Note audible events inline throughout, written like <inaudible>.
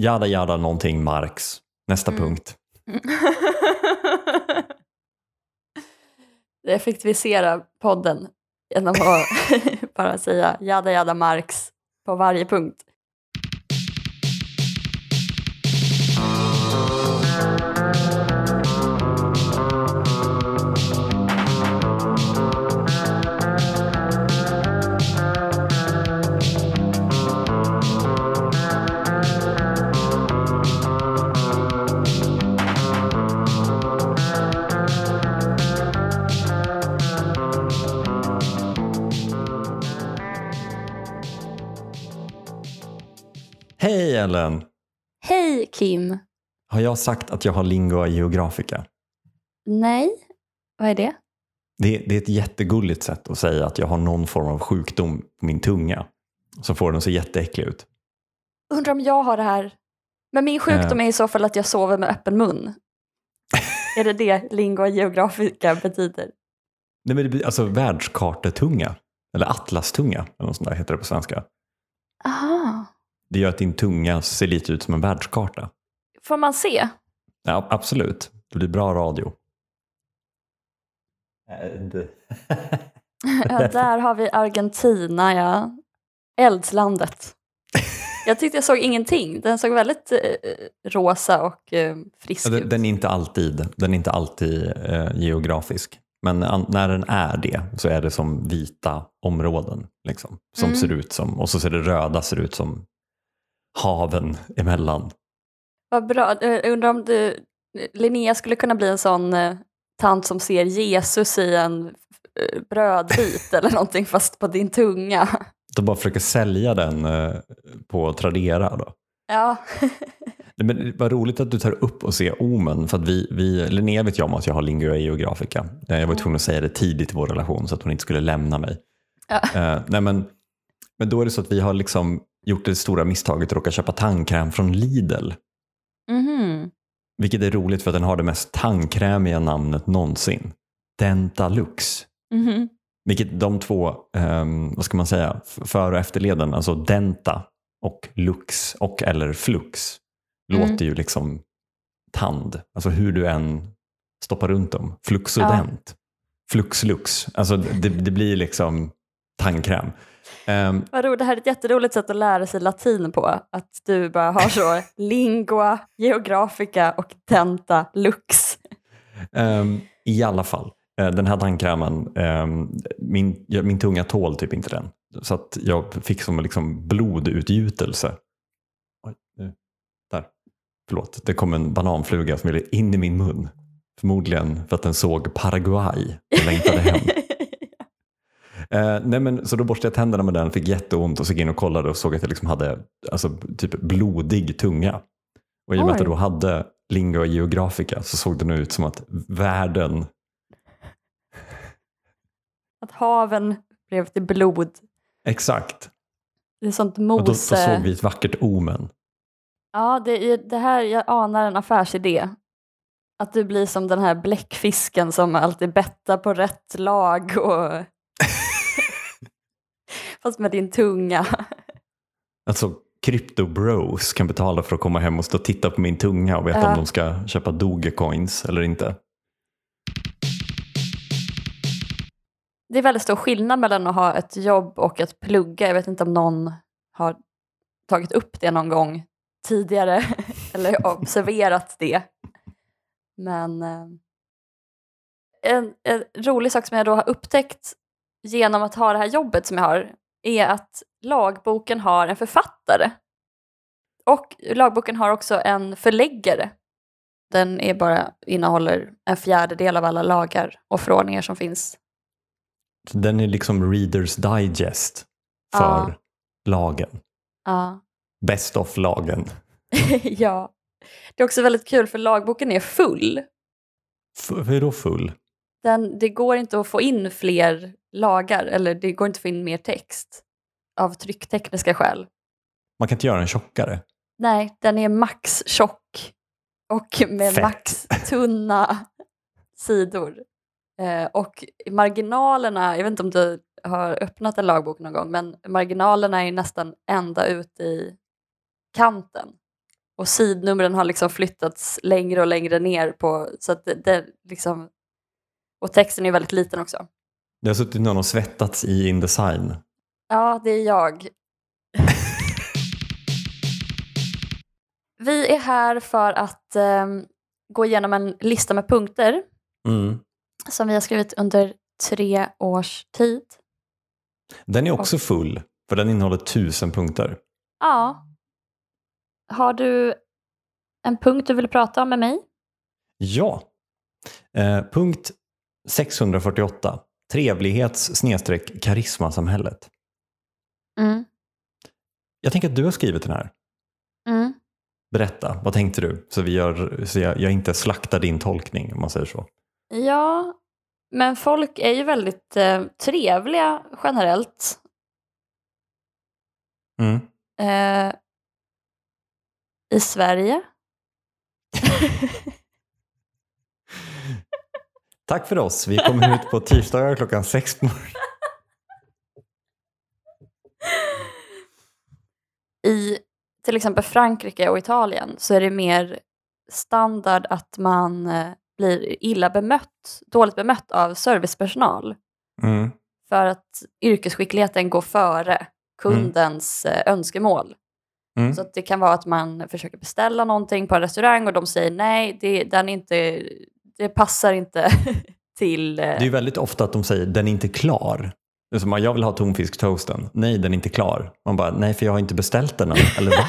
Jada jada någonting Marx. Nästa Mm. punkt. <laughs> Effektivisera podden genom att bara <laughs> säga jada jada Marx på varje punkt. Ellen! Hej Kim! Har jag sagt att jag har lingua geografica? Nej, vad är det? Det, det är ett jättegulligt sätt att säga att jag har någon form av sjukdom på min tunga. Så får den se jätteäcklig ut. Undrar om jag har det här. Men min sjukdom Eh. är i så fall att jag sover med öppen mun. är det det lingua geografica betyder? Nej, men det blir alltså världskartetunga. Eller atlastunga, eller något sånt där heter det på svenska. Aha. Det gör att din tunga ser lite ut som en världskarta. Får man se? Ja, absolut. Det blir bra radio. <laughs> Ja, där har vi Argentina, ja. Eldslandet. Jag tyckte jag såg ingenting. Den såg väldigt eh, rosa och eh, frisk den, ut. den är inte alltid, den är inte alltid eh, geografisk. Men an, när den är det så är det som vita områden. Liksom, som Mm. ser ut som, och så ser det röda ser ut som haven emellan. Vad bra. Jag undrar om du, Linnea skulle kunna bli en sån eh, tant som ser Jesus i en eh, brödbit <laughs> eller någonting fast på din tunga. De bara försöker sälja den eh, på Tradera. Då. Ja, Men vad roligt att du tar upp och ser omen. För att vi, vi, Linnea vet ju om att jag har lingua geografica. Eh, Jag var tvungen att säga det tidigt i vår relation så att hon inte skulle lämna mig. Ja. Eh, nej men, men då är det så att vi har liksom gjort det stora misstaget att råka köpa tandkräm från Lidl. mhm. Vilket är roligt för att den har det mest tandkrämiga namnet någonsin. Dentalux. Mhm. Vilket de två, ehm, vad ska man säga, för och efterleden, alltså denta och lux och eller flux, Mm. låter ju liksom tand. Alltså hur du än stoppar runt dem. Fluxodent. Fluxlux. Alltså det, det blir liksom tandkräm. Ehm, Vad roligt, det här är ett jätteroligt sätt att lära sig latin på. Att du bara har så <laughs> lingua, geografica och denta lux. ehm, I alla fall, eh, den här tandkrämen, ehm, min, min tunga tål typ inte den. Så att jag fick som liksom blodutgjutelse. Oj, nu. Där. Förlåt, det kom en bananfluga som ville in i min mun. Förmodligen för att den såg Paraguay och längtade hem. <laughs> Eh, nej men, så då borstade jag tänderna med den, fick jätteont och så gick in och kollade och såg att jag liksom hade alltså, typ blodig tunga. Och i och med att jag då hade lingua geografica så såg det nu ut som att världen, Att haven blev till blod. exakt, Det är sånt och då, då såg vi ett vackert omen. Ja, det, är, det här, jag anar en affärsidé. Att du blir som den här bläckfisken som alltid bettar på rätt lag och... Fast med din tunga. Alltså crypto bros kan betala för att komma hem och stå och titta på min tunga och veta Ja. om de ska köpa dogecoins eller inte. Det är väldigt stor skillnad mellan att ha ett jobb och att plugga. Jag vet inte om någon har tagit upp det någon gång tidigare <laughs> eller observerat det. Men eh, en, en rolig sak som jag då har upptäckt genom att ha det här jobbet som jag har är att lagboken har en författare. Och lagboken har också en förläggare. Den är bara, innehåller en fjärdedel av alla lagar och förordningar som finns Den är liksom readers digest för Ja. lagen. Ja. Best of lagen. <laughs> ja. Det är också väldigt kul för lagboken är full. F- hur då full? Den, det går inte att få in fler lagar eller det går inte att få in mer text av trycktekniska skäl. Man kan inte göra den tjockare. Nej, den är max tjock och med Fett. max tunna sidor. Eh, och marginalerna, jag vet inte om du har öppnat en lagbok någon gång, men marginalerna är nästan ända ut i kanten. Och sidnumren har liksom flyttats längre och längre ner på, så att det, det liksom, och texten är väldigt liten också. Det har suttit någon och svettats i Indesign. Ja, det är jag. <laughs> Vi är här för att eh, gå igenom en lista med punkter Mm. som vi har skrivit under tre års tid. Den är också full, för den innehåller tusen punkter. Ja. Har du en punkt du vill prata om med mig? Ja. Eh, punkt 648. Trevlighets karismasamhället. Mm. Jag tänker att du har skrivit den här. Mm. Berätta, vad tänkte du? Så, vi gör, så jag, jag inte slaktar din tolkning om man säger så. Ja, men folk är ju väldigt eh, trevliga generellt. Mm. Eh, I Sverige. <laughs> Tack för oss. Vi kommer ut på tisdagar klockan sex på morgonen. I till exempel Frankrike och Italien så är det mer standard att man eh, blir illa bemött, dåligt bemött av servicepersonal. Mm. För att yrkesskickligheten går före kundens eh, önskemål. Mm. Så det kan vara att man försöker beställa någonting på en restaurang och de säger nej, det, den är inte, det passar inte <laughs> till... eh, Det är ju väldigt ofta att de säger den är inte klar. Det är som att jag vill ha tonfisktoasten. Nej, den är inte klar. Man bara, nej för jag har inte beställt den än. Eller va? <laughs>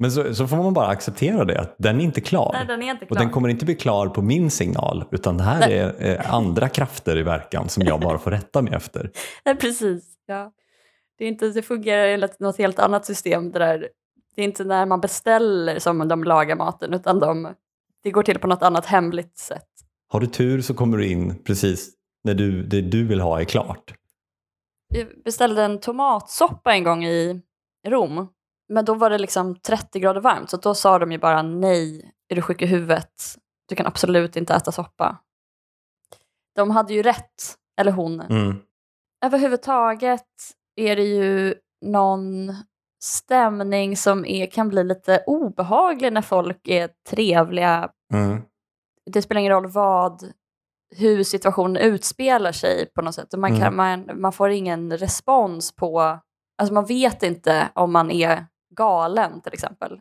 Men så, så får man bara acceptera det, att den är inte klar. nej, den är inte Och klar. den kommer inte bli klar på min signal, utan det här Nej. är eh, andra krafter i verkan som jag bara får rätta mig efter. <laughs> Nej, precis. Ja. Det, är inte, det fungerar enligt något helt annat system. Det, där. det är inte när man beställer som de lagar maten, utan de, det går till på något annat hemligt sätt. Har du tur så kommer du in precis när du, det du vill ha är klart. Jag beställde en tomatsoppa en gång i Rom. Men då var det liksom 30 grader varmt, så då sa de ju bara nej, är du sjuk i huvudet? Du kan absolut inte äta soppa. De hade ju rätt, eller hon. Mm. Överhuvudtaget är det ju någon stämning som är, kan bli lite obehaglig när folk är trevliga. Mm. Det spelar ingen roll vad, hur situationen utspelar sig på något sätt. Man, kan, Mm. man, man får ingen respons på, alltså man vet inte om man är galen till exempel.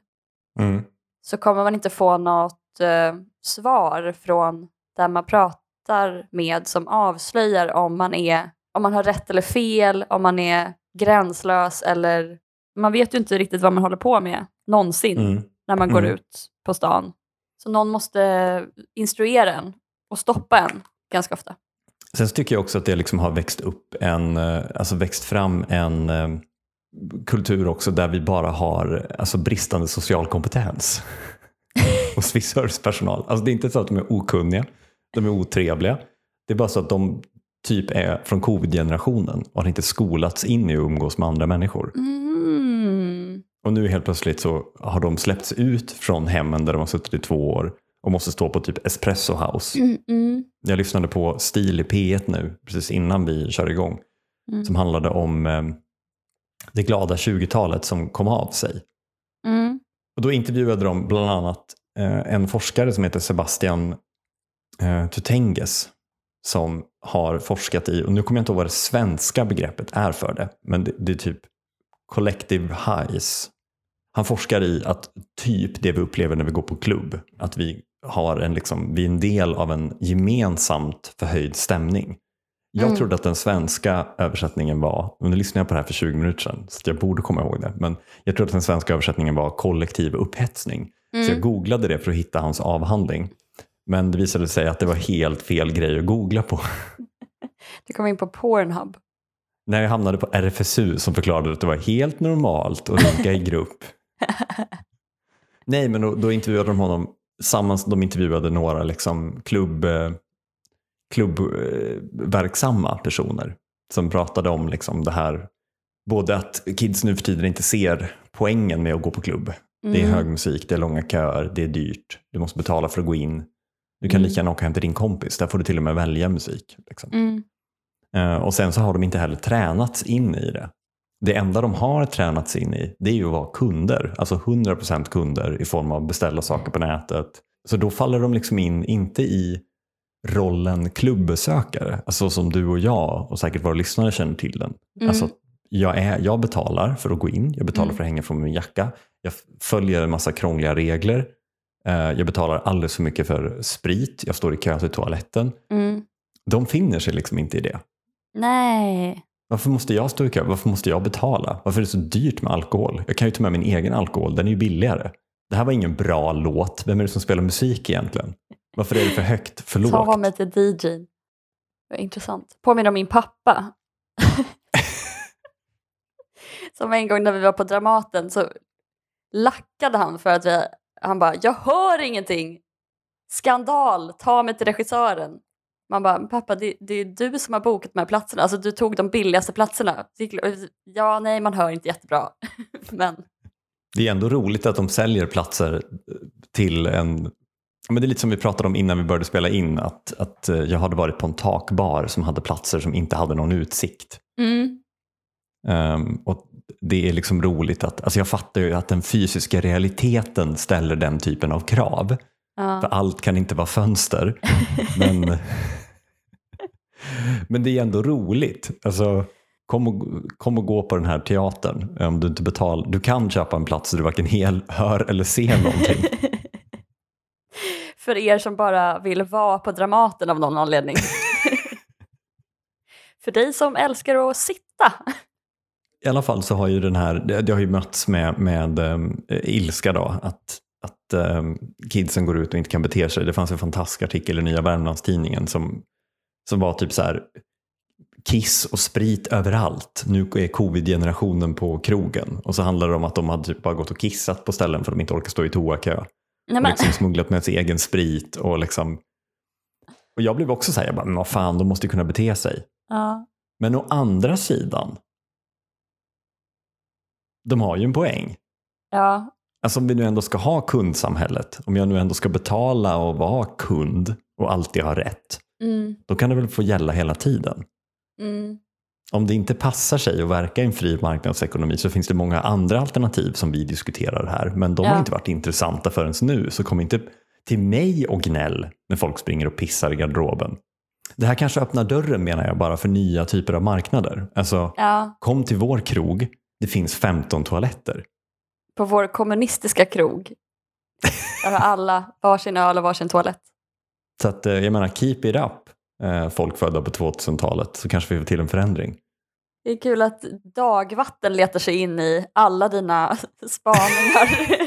Mm. Så kommer man inte få något eh, svar från där man pratar med som avslöjar om man, är, om man har rätt eller fel, om man är gränslös eller man vet ju inte riktigt vad man håller på med någonsin Mm. när man går Mm. ut på stan. Så någon måste instruera en och stoppa en ganska ofta. Sen tycker jag också att det liksom har växt upp en, eh, alltså växt fram en eh, kultur också där vi bara har alltså bristande social kompetens <laughs> hos viss servicepersonal. Alltså det är inte så att de är okunniga, de är otrevliga. Det är bara så att de typ är från covid-generationen och har inte skolats in i att umgås med andra människor. Mm. Och nu helt plötsligt så har de släppts ut från hemmen där de har suttit i två år och måste stå på typ espresso house. Mm, mm, Jag lyssnade på Stil i P1 nu, precis innan vi kör igång, Mm. som handlade om eh, det glada 20-talet som kom av sig. mm. Och då intervjuade de bland annat eh, en forskare som heter Sebastian eh, Tutenges som har forskat i, och nu kommer jag inte ihåg vad det svenska begreppet är för det, men det, det är typ collective highs. Han forskar i att typ det vi upplever när vi går på klubb, att vi har en liksom, vi är en del av en gemensamt förhöjd stämning. Jag Mm. trodde att den svenska översättningen var, nu lyssnade jag på det här för 20 minuter sedan, så jag borde komma ihåg det, men jag trodde att den svenska översättningen var kollektiv upphetsning. Så jag Mm. googlade det för att hitta hans avhandling. Men det visade sig att det var helt fel grej att googla på. <laughs> Du kom in på Pornhub. När jag hamnade på RFSU som förklarade att det var helt normalt att runka i grupp. Nej, men då, då intervjuade de honom, sammans, de intervjuade några liksom klubb, eh, klubbverksamma personer som pratade om liksom det här, både att kids nu för tiden inte ser poängen med att gå på klubb. Det är Mm. hög musik, det är långa köer, det är dyrt, du måste betala för att gå in. Du kan Mm. lika gärna åka hem till din kompis, där får du till och med välja musik. Liksom. Mm. Eh, och sen så har de inte heller tränats in i det. Det enda de har tränats in i det är ju att vara kunder. Alltså 100% kunder i form av beställa saker på nätet. Så då faller de liksom in, inte i rollen klubbesökare, alltså som du och jag och säkert våra lyssnare känner till den. Mm. Alltså, jag, är, jag betalar för att gå in, jag betalar Mm. för att hänga från min jacka, jag följer en massa krångliga regler, eh, jag betalar alldeles för mycket för sprit, jag står i kö till toaletten. Mm. De finner sig liksom inte i det. Nej. Varför måste jag stå i kö? Varför måste jag betala? Varför är det så dyrt med alkohol? Jag kan ju ta med min egen alkohol, den är ju billigare. Det här var ingen bra låt. Vem är det som spelar musik egentligen? Varför är det för högt, för lågt? Ta mig till DJ. Vad intressant. Påminner om min pappa. <laughs> Som en gång när vi var på Dramaten så lackade han för att vi, han bara, jag hör ingenting. Skandal, ta mig till regissören. Man bara, pappa det, det är du som har bokat de här platserna, alltså du tog de billigaste platserna. Ja, nej, man hör inte jättebra. <laughs> Men Det är ändå roligt att de säljer platser till en... Men det är lite som vi pratade om innan vi började spela in, att, att eh, jag hade varit på en takbar som hade platser som inte hade någon utsikt. mm, Ehm, och det är liksom roligt att, alltså jag fattar ju att den fysiska realiteten ställer den typen av krav. För ja. allt kan inte vara fönster. <laughs> Men, men det är ändå roligt. Alltså, kom, och, kom och gå på den här teatern om du inte betalar. Du kan köpa en plats där du varken hel, hör eller ser någonting. <laughs> För er som bara vill vara på Dramaten av någon anledning. <laughs> För dig som älskar att sitta. I alla fall så har ju den här, det, har ju mötts med, med um, ilska då. Att, att um, kidsen går ut och inte kan bete sig. Det fanns en fantastisk artikel i Nya Värmlandstidningen som, som var typ så här kiss och sprit överallt. Nu är covid-generationen på krogen. Och så handlar det om att de hade typ bara gått och kissat på ställen för att de inte orkar stå i toakö. Och liksom smugglat med sig egen sprit och liksom och jag blev också så här, jag bara, men vad fan, de måste ju kunna bete sig. ja. Men å andra sidan, de har ju en poäng. ja, Alltså om vi nu ändå ska ha kundsamhället, om jag nu ändå ska betala och vara kund och alltid ha rätt, mm, då kan det väl få gälla hela tiden. mm, Om det inte passar sig att verka i en fri marknadsekonomi så finns det många andra alternativ som vi diskuterar här, men de har Ja. inte varit intressanta förrän nu, så kom inte till mig och gnäll när folk springer och pissar i garderoben. Det här kanske öppnar dörren menar jag bara för nya typer av marknader. Alltså, ja. kom till vår krog, det finns 15 toaletter. På vår kommunistiska krog. Där har alla varsin öl och varsin toalett. Så att, eh, jag menar, keep it up, eh, folk födda på 2000-talet, så kanske vi får till en förändring. Det är kul att dagvatten letar sig in i alla dina <laughs> spaningar.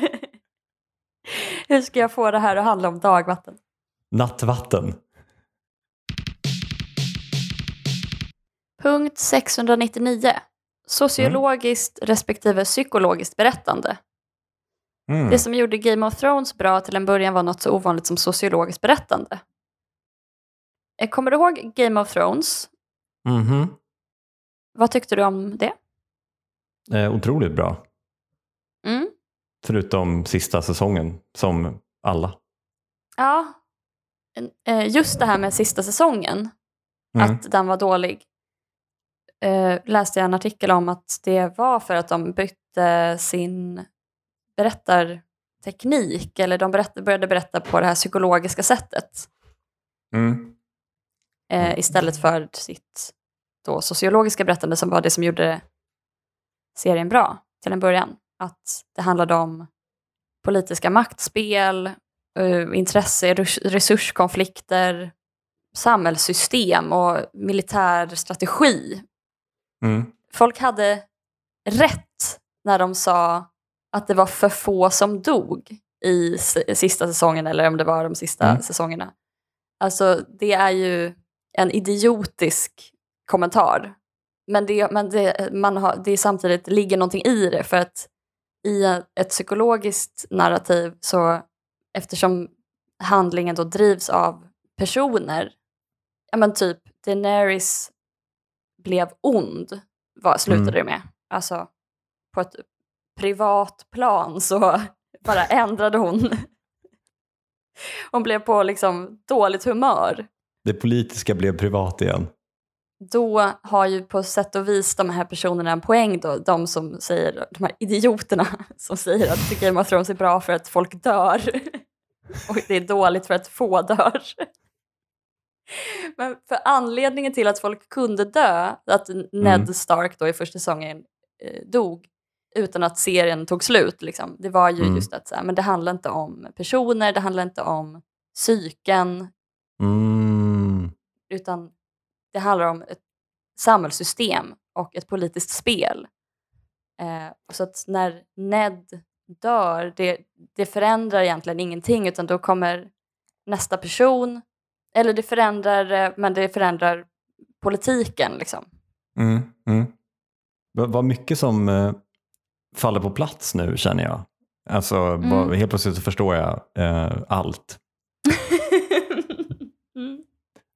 Hur ska jag få det här att handla om dagvatten? Nattvatten. Punkt 699. Sociologiskt respektive psykologiskt berättande. Mm. Det som gjorde Game of Thrones bra till en början var något så ovanligt som sociologiskt berättande. Eh, Kommer du ihåg Game of Thrones? Mhm. Vad tyckte du om det? Eh, otroligt bra. Mm. Förutom sista säsongen, som alla. Ja, eh, just det här med sista säsongen, Mm. att den var dålig, eh, läste jag en artikel om att det var för att de bytte sin berättarteknik, eller de berätt, började berätta på det här psykologiska sättet Mm. eh, istället för sitt då, sociologiska berättande som var det som gjorde serien bra till en början. Att det handlade om politiska maktspel, eh, intresse, res- resurskonflikter, samhällssystem och militär strategi. Mm. Folk hade rätt när de sa att det var för få som dog i sista säsongen eller om det var de sista Mm. säsongerna. Alltså det är ju en idiotisk kommentar. Men, det, men det, man har, det samtidigt ligger någonting i det för att i ett psykologiskt narrativ så eftersom handlingen då drivs av personer, ja men typ Daenerys blev ond, vad slutade det med. Alltså på ett privat plan så <laughs> bara ändrade hon. Hon blev på liksom dåligt humör. Det politiska blev privat igen. då har ju på sätt och vis de här personerna en poäng då, de som säger, de här idioterna <laughs> som säger att Game of Thrones är bra för att folk dör <laughs> och det är dåligt för att få dör. <laughs> Men för anledningen till att folk kunde dö, att Ned Stark då i första säsongen eh, dog utan att serien tog slut, liksom, det var ju Mm. just att så här, men det handlar inte om personer, det handlar inte om psyken, Mm. utan det handlar om ett samhällssystem och ett politiskt spel. Eh, så att när Ned dör, det, det förändrar egentligen ingenting utan då kommer nästa person, eller det förändrar, eh, men det förändrar politiken liksom. Mm. Mm. Vad mycket som eh, faller på plats nu känner jag. Alltså, Mm. vad- helt plötsligt så förstår jag eh, allt. <laughs> mm.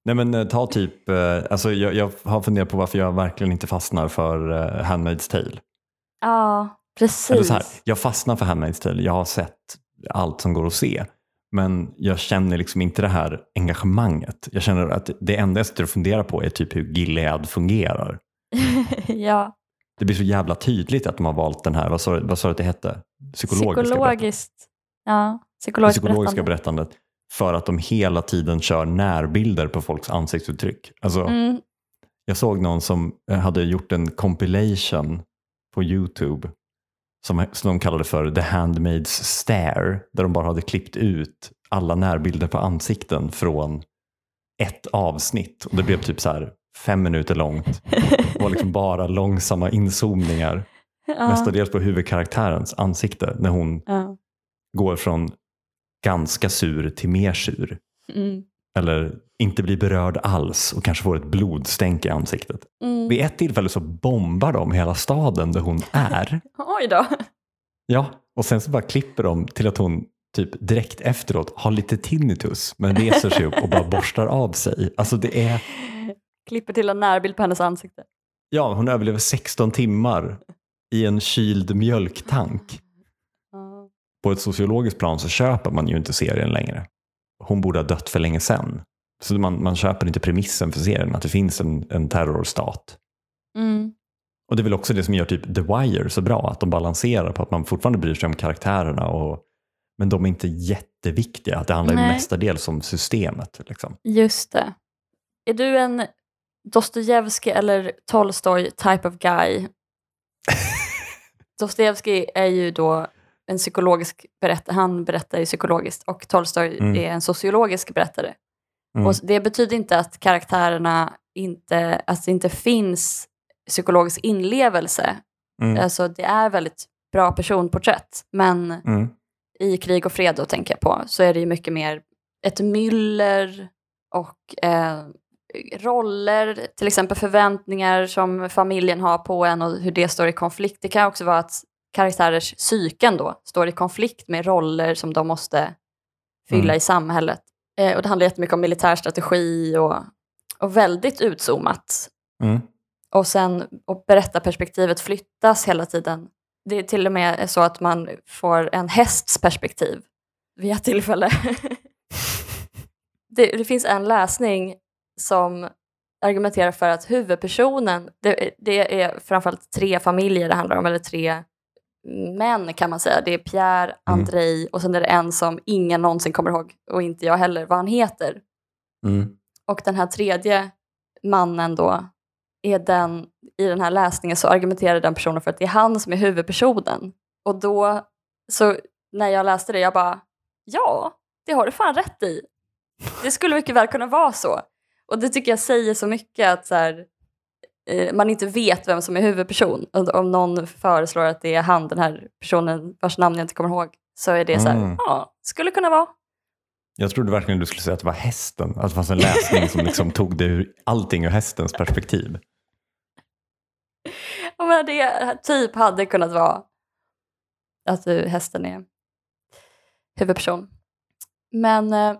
Nej men eh, ta typ, eh, alltså jag, jag har funderat på varför jag verkligen inte fastnar för eh, Handmaid's Tale. Ja, precis. Eller så här, jag fastnar för Handmaid's Tale, jag har sett allt som går att se. Men jag känner liksom inte det här engagemanget. Jag känner att det enda jag sitter och funderar på är typ hur Gilead fungerar. <laughs> ja, Det blir så jävla tydligt att de har valt den här, vad sa, vad sa du att det hette? Psykologiska berättandet. psykologiskt. Ja, Det psykologiskt psykologiska berättande. berättandet. För att de hela tiden kör närbilder på folks ansiktsuttryck. Alltså, Mm. Jag såg någon som eh, hade gjort en compilation på YouTube som, som de kallade för The Handmaid's Stare. Där de bara hade klippt ut alla närbilder på ansikten från ett avsnitt. Och det blev typ så här fem minuter långt. Det var liksom bara långsamma inzoomningar. <laughs> Ja. Mestadels på huvudkaraktärens ansikte när hon Ja. går från ganska sur till mer sur. Mm. Eller inte blir berörd alls och kanske får ett blodstänk i ansiktet. Mm. Vid ett tillfälle så bombar de hela staden där hon är. <laughs> Oj då. Ja, och sen så bara klipper de till att hon typ direkt efteråt har lite tinnitus men reser sig upp och bara borstar av sig. Alltså det är, Klipper till en närbild på hennes ansikte. ja hon överlever 16 timmar i en kyld mjölktank. På ett sociologiskt plan så köper man ju inte serien längre. Hon borde ha dött för länge sedan. Så man, man köper inte premissen för serien, att det finns en, en terrorstat. Mm. Och det är väl också det som gör typ The Wire så bra, att de balanserar på att man fortfarande bryr sig om karaktärerna och men de är inte jätteviktiga. Det handlar ju Nej. mestadels om systemet. Liksom. Just det. Är du en Dostojevskij eller Tolstoj type of guy? <laughs> Dostojevskij är ju då en psykologisk berättare, han berättar ju psykologiskt och Tolstoj Mm. är en sociologisk berättare. Mm. Och det betyder inte att karaktärerna inte, att det inte finns psykologisk inlevelse. Mm. Alltså det är väldigt bra personporträtt, men Mm. i Krig och fred då tänker jag på, så är det ju mycket mer ett myller och eh, roller, till exempel förväntningar som familjen har på en och hur det står i konflikt. Det kan också vara att karaktärers psyken då står i konflikt med roller som de måste fylla Mm. i samhället. Eh, och det handlar jättemycket om militär strategi och, och väldigt utzoomat. Mm. Och sen och berättarperspektivet flyttas hela tiden. Det är till och med så att man får en hästs perspektiv vid ett tillfälle. <laughs> det, det finns en läsning som argumenterar för att huvudpersonen, det, det är framförallt tre familjer det handlar om, eller tre män kan man säga. Det är Pierre, Andrei och sen är det en som ingen någonsin kommer ihåg och inte jag heller vad han heter. Mm. Och den här tredje mannen då, är den, i den här läsningen så argumenterar den personen för att det är han som är huvudpersonen. Och då, så när jag läste det, jag bara, ja, det har du fan rätt i. Det skulle mycket väl kunna vara så. Och det tycker jag säger så mycket att så här, man inte vet vem som är huvudperson. Och om någon föreslår att det är han, den här personen vars namn jag inte kommer ihåg, så är det så här, Mm. ja, skulle kunna vara. Jag trodde verkligen du skulle säga att det var hästen. Att det fanns en läsning som liksom tog det ur, allting ur hästens perspektiv. Ja, men det typ hade kunnat vara att du, hästen är huvudperson. Men eh,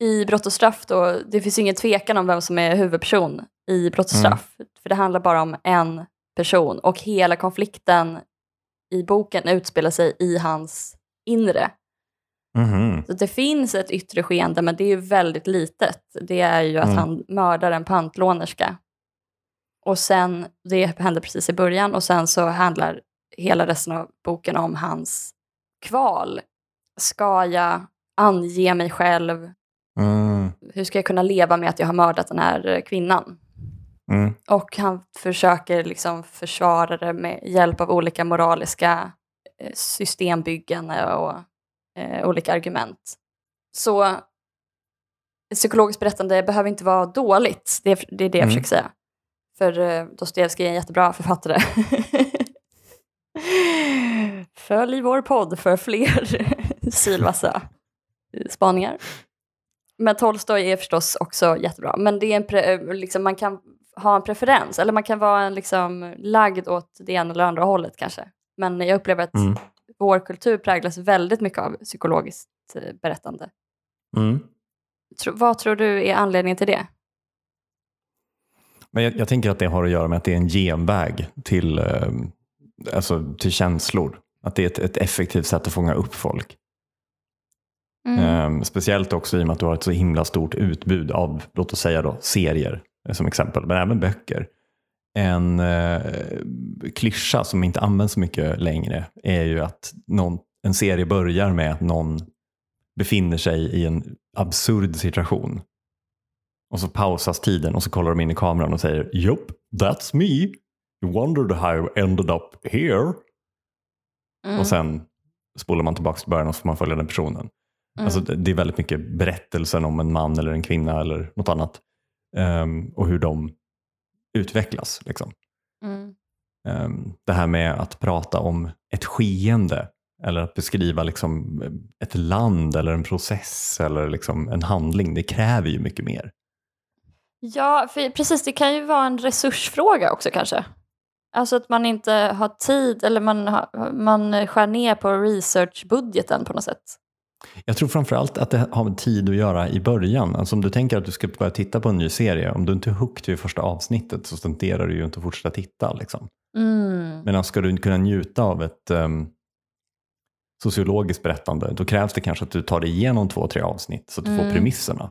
i Brott och straff då, det finns ingen tvekan om vem som är huvudperson i Brott och Mm. straff. För det handlar bara om en person och hela konflikten i boken utspelar sig i hans inre. Mhm. Så det finns ett yttre skeende men det är ju väldigt litet. Det är ju att Mm. han mördar en pantlånerska Och sen, det händer precis i början och sen så handlar hela resten av boken om hans kval. Ska jag ange mig själv? Mm. Hur ska jag kunna leva med att jag har mördat den här kvinnan? Mm. Och han försöker liksom försvara det med hjälp av olika moraliska eh, systembyggen och eh, olika argument. Så psykologiskt berättande behöver inte vara dåligt, det är det, är det jag Mm. försöker säga. För eh, Dostojevskij är en jättebra författare. <laughs> Följ vår podd för fler <laughs> sylvassa spaningar. Men Tolstoj är förstås också jättebra. Men det är en pre- liksom, man kan ha en preferens, eller man kan vara en, liksom, lagd åt det ena eller andra hållet kanske. Men jag upplever att Mm. vår kultur präglas väldigt mycket av psykologiskt eh, berättande. Mm. Tro, vad tror du är anledningen till det? Men jag, jag tänker att det har att göra med att det är en genväg till, eh, alltså, till känslor. Att det är ett, ett effektivt sätt att fånga upp folk. Mm. Eh, speciellt också i och med att du har ett så himla stort utbud av, låt oss säga då, serier som exempel, men även böcker. En eh, klyscha som inte används så mycket längre är ju att någon, en serie börjar med att någon befinner sig i en absurd situation. Och så pausas tiden och så kollar de in i kameran och säger Yup, that's me. You wondered how I ended up here. Mm. Och sen spolar man tillbaka till början och så får man följa den personen. Mm. Alltså, det det är väldigt mycket berättelsen om en man eller en kvinna eller något annat. Ehm, och hur de utvecklas. Liksom. Mm. Ehm, det här med att prata om ett skeende eller att beskriva liksom ett land eller en process eller liksom en handling. Det kräver ju mycket mer. Ja, för precis. Det kan ju vara en resursfråga också kanske. Alltså att man inte har tid eller man, har, man skär ner på researchbudgeten på något sätt. Jag tror framförallt att det har med tid att göra i början. Alltså om du tänker att du ska börja titta på en ny serie, om du inte är hooked vid första avsnittet så tenderar du ju inte att fortsätta titta. Liksom. Mm. Men ska du kunna njuta av ett um, sociologiskt berättande, då krävs det kanske att du tar dig igenom två, tre avsnitt så att du får Mm. premisserna.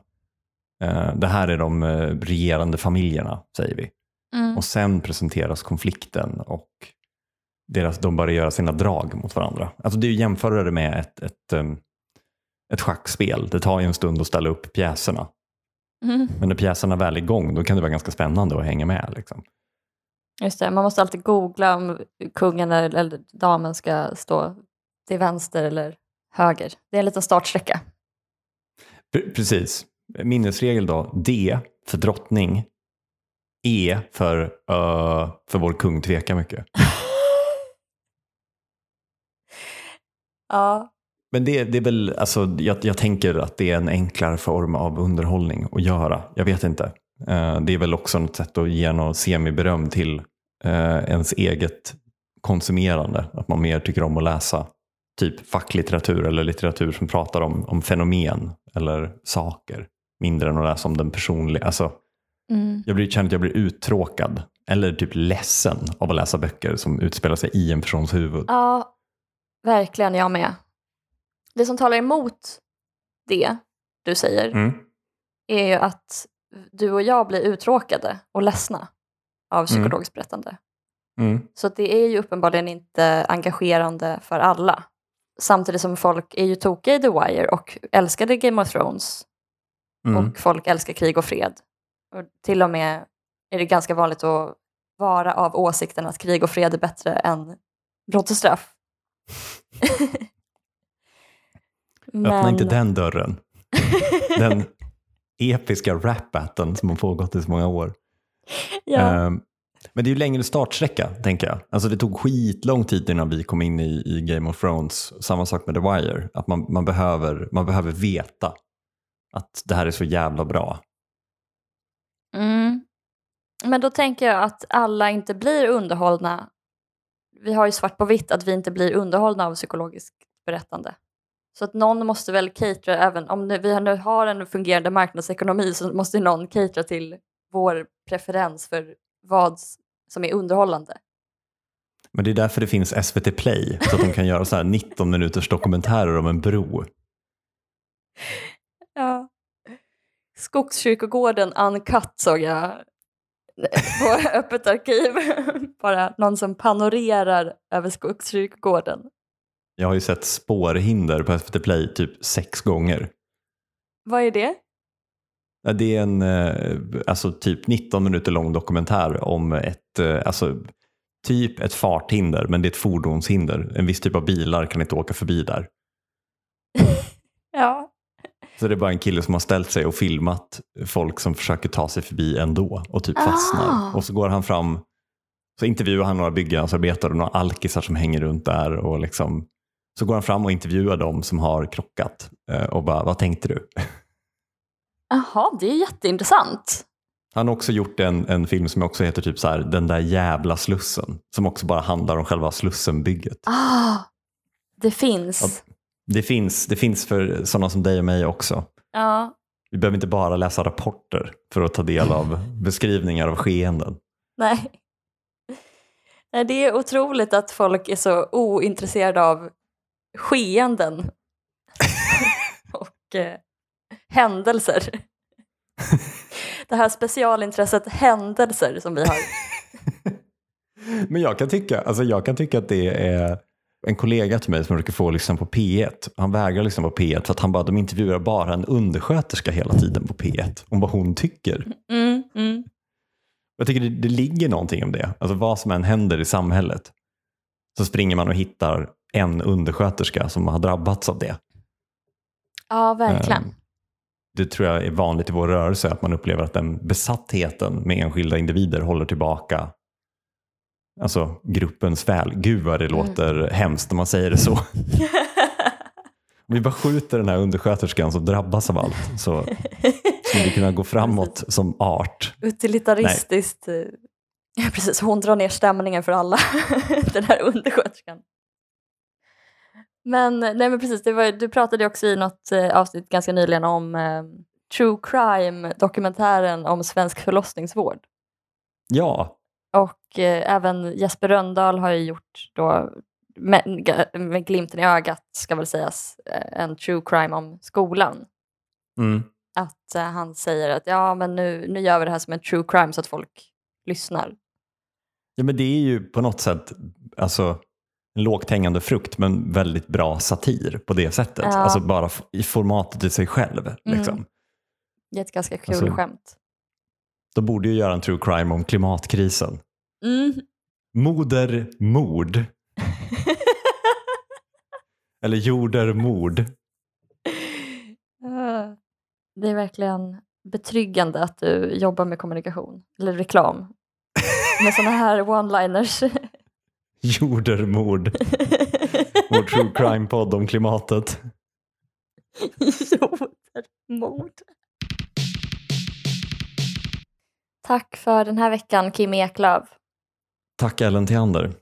Eh, det här är de eh, regerande familjerna, säger vi. Mm. Och sen presenteras konflikten och deras, de börjar göra sina drag mot varandra. Alltså det är ju jämföra det med ett, ett, um, ett schackspel. Det tar ju en stund att ställa upp pjäserna. Mm. Men när pjäserna väl är igång, då kan det vara ganska spännande att hänga med. Liksom. Just det, man måste alltid googla om kungen eller, damen ska stå till vänster eller höger. Det är en liten startsträcka. Pre- Precis. Minnesregel då. D för drottning. E för, uh, för vår kung tvekar mycket. <laughs> Ja, Men det, det är väl, alltså, jag, jag tänker att det är en enklare form av underhållning att göra. Jag vet inte. Eh, det är väl också något sätt att ge något semiberöm till eh, ens eget konsumerande. Att man mer tycker om att läsa typ facklitteratur eller litteratur som pratar om, om fenomen eller saker. Mindre än att läsa om den personliga. Alltså, mm. jag blir, känner att jag blir uttråkad eller typ ledsen av att läsa böcker som utspelar sig i en persons huvud. ja verkligen jag med. Det som talar emot det du säger Mm. är ju att du och jag blir uttråkade och ledsna av psykologiskt berättande. Mm. Så det är ju uppenbarligen inte engagerande för alla. Samtidigt som folk är ju tokiga i The Wire och älskade Game of Thrones Mm. och folk älskar krig och fred. Och till och med är det ganska vanligt att vara av åsikten att krig och fred är bättre än brott och straff. <laughs> <laughs> Öppna inte den dörren. <laughs> Den episka rap-battlen som har pågått i så många år. ja. Ehm, men det är ju längre startsträcka, tänker jag. Alltså det tog skitlång tid innan vi kom in i, i Game of Thrones. Samma sak med The Wire. Att man, man, behöver, man behöver veta att det här är så jävla bra. Mm. Men då tänker jag att alla inte blir underhållna. Vi har ju svart på vitt att vi inte blir underhållna av psykologiskt berättande. Så att någon måste väl catera, även om vi nu har en fungerande marknadsekonomi så måste någon catera till vår preferens för vad som är underhållande. Men det är därför det finns SVT Play. Så att de kan göra så här 19 minuters dokumentärer om en bro. Ja. Skogskyrkogården Uncut såg jag på <laughs> öppet arkiv. Bara någon som panorerar över Skogskyrkogården. Jag har ju sett spårhinder på SVT Play typ sex gånger. Vad är det? Det är en eh, alltså typ 19 minuter lång dokumentär om ett, eh, alltså, typ ett farthinder, men det är ett fordonshinder. En viss typ av bilar kan inte åka förbi där. <laughs> Ja. Så det är bara en kille som har ställt sig och filmat folk som försöker ta sig förbi ändå och typ fastnar. Ah. Och så går han fram, så intervjuar han några byggnadsarbetare och några alkisar som hänger runt där och liksom så går han fram och intervjuar dem som har krockat eh, och bara, vad tänkte du? Jaha, det är jätteintressant. Han har också gjort en, en film som också heter typ så här, Den där jävla slussen. Som också bara handlar om själva slussenbygget. Ah, det finns. Det finns, det finns för sådana som dig och mig också. Ja. Vi behöver inte bara läsa rapporter för att ta del av <laughs> beskrivningar av skeenden. Nej. Nej, det är otroligt att folk är så ointresserade av skeenden <laughs> och eh, händelser. Det här specialintresset händelser som vi har. <laughs> Men jag kan, tycka, alltså jag kan tycka att det är en kollega till mig som brukar få lyssna på P1. Han vägrar lyssna på P1 för att han bara, de intervjuar bara en undersköterska hela tiden på P1 om vad hon tycker. Mm, mm. Jag tycker det, det ligger någonting om det. Alltså vad som än händer i samhället så springer man och hittar en undersköterska som har drabbats av det. Ja, verkligen. Eh, Det tror jag är vanligt i vår rörelse att man upplever att den besattheten med enskilda individer håller tillbaka alltså gruppens väl. Gud vad det låter hemskt när man säger det så. Om <laughs> vi bara skjuter den här undersköterskan som drabbas av allt så skulle vi kunna gå <laughs> framåt som art. Utilitaristiskt. eh, <laughs> Ja, precis. Hon drar ner stämningen för alla, den här undersköterskan. Men, nej men precis, var, du pratade också i något eh, avsnitt ganska nyligen om eh, true crime-dokumentären om svensk förlossningsvård. Ja, Och eh, även Jesper Röndahl har ju gjort då, med, med glimten i ögat ska väl sägas, eh, en true crime om skolan. mm. Att eh, han säger att ja men nu, nu gör vi det här som en true crime så att folk lyssnar. ja men det är ju på något sätt alltså, lågt hängande frukt men väldigt bra satir på det sättet. Ja. Alltså bara i formatet i sig själv. Liksom. Mm. Det är ett ganska kul Alltså- skämt. De borde ju göra en true crime om klimatkrisen. Mm. Modermord. <laughs> Eller jordermord. Ah. det är verkligen betryggande att du jobbar med kommunikation, eller reklam, med sådana här <laughs> one-liners. <laughs> Jordermord. <laughs> Vår true crime-podd om klimatet. Jordermord. Tack för den här veckan Kim Eklöf. Tack Ellen Theander.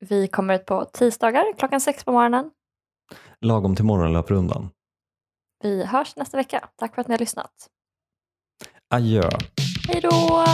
Vi kommer ut på tisdagar klockan sex på morgonen. Lagom till morgonlöprundan. Vi hörs nästa vecka. Tack för att ni har lyssnat. Adjö. Hej då!